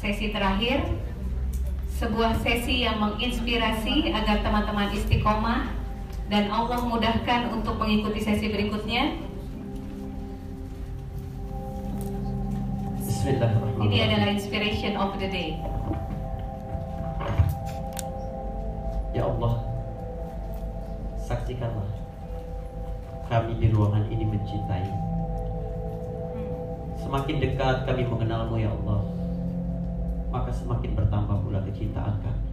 sesi terakhir sebuah sesi yang menginspirasi agar teman-teman istiqomah dan Allah mudahkan untuk mengikuti sesi berikutnya. Ini adalah inspiration of the day. Ya Allah, saksikanlah kami di ruangan ini mencintai. Semakin dekat kami mengenalmu ya Allah, maka semakin bertambah pula kecintaan kami.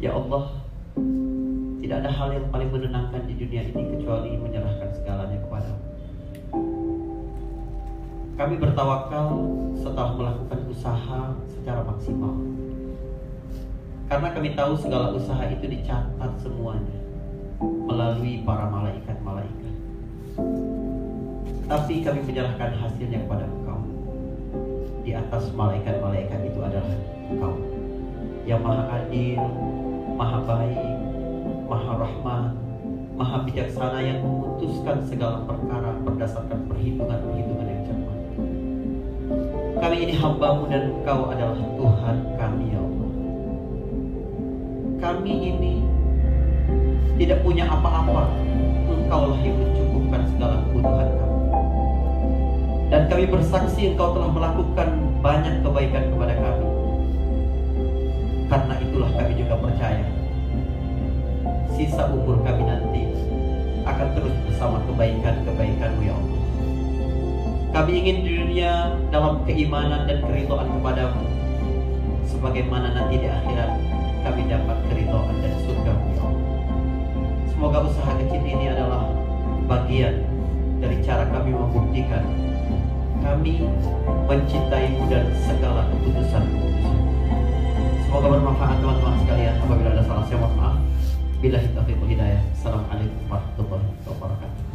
Ya Allah, tidak ada hal yang paling menenangkan di dunia ini kecuali menyerahkan segalanya kepadamu. Kami bertawakal setelah melakukan usaha secara maksimal. Karena kami tahu segala usaha itu dicatat semuanya melalui para malaikat-malaikat. Tapi kami menyerahkan hasilnya kepada Engkau. Di atas malaikat-malaikat itu adalah Engkau yang maha adil, maha baik, maha rahman, maha bijaksana yang memutuskan segala perkara berdasarkan perhitungan-perhitungan yang cermat. Kami ini hambamu dan engkau adalah Tuhan kami ya Allah. Kami ini tidak punya apa-apa. Engkau kami bersaksi engkau telah melakukan banyak kebaikan kepada kami. Karena itulah kami juga percaya sisa umur kami nanti akan terus bersama kebaikan-kebaikanmu ya Allah. Kami ingin di dunia dalam keimanan dan keridhaan kepadamu. Sebagaimana nanti di akhirat kami dapat keridhaan dan surga ya Allah. Semoga usaha kecil ini adalah bagian dari cara kami membuktikan kami mencintaimu dan segala keputusanmu. Semoga bermanfaat teman-teman sekalian. Apabila ada salah saya mohon maaf. Bila kita hidayah. Assalamualaikum warahmatullahi wabarakatuh.